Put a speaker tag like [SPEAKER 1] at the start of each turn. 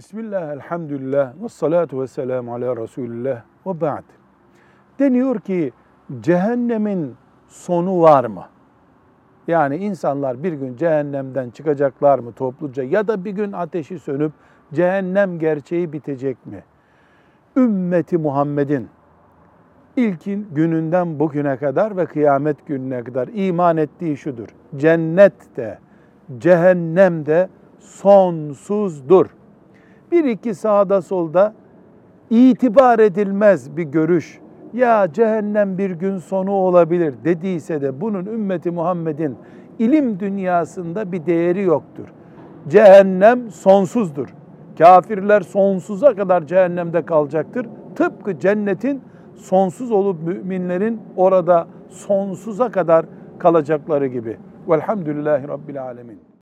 [SPEAKER 1] Bismillah, elhamdülillah, ve salatu ve selamu ala Resulillah ve ba'd. Deniyor ki cehennemin sonu var mı? Yani insanlar bir gün cehennemden çıkacaklar mı topluca ya da bir gün ateşi sönüp cehennem gerçeği bitecek mi? Ümmeti Muhammed'in ilkin gününden bugüne kadar ve kıyamet gününe kadar iman ettiği şudur. Cennet de, cehennem de sonsuzdur. Bir iki sağda solda itibar edilmez bir görüş. Ya cehennem bir gün sonu olabilir dediyse de bunun ümmeti Muhammed'in ilim dünyasında bir değeri yoktur. Cehennem sonsuzdur. Kafirler sonsuza kadar cehennemde kalacaktır. Tıpkı cennetin sonsuz olup müminlerin orada sonsuza kadar kalacakları gibi. Velhamdülillahi Rabbil Alemin.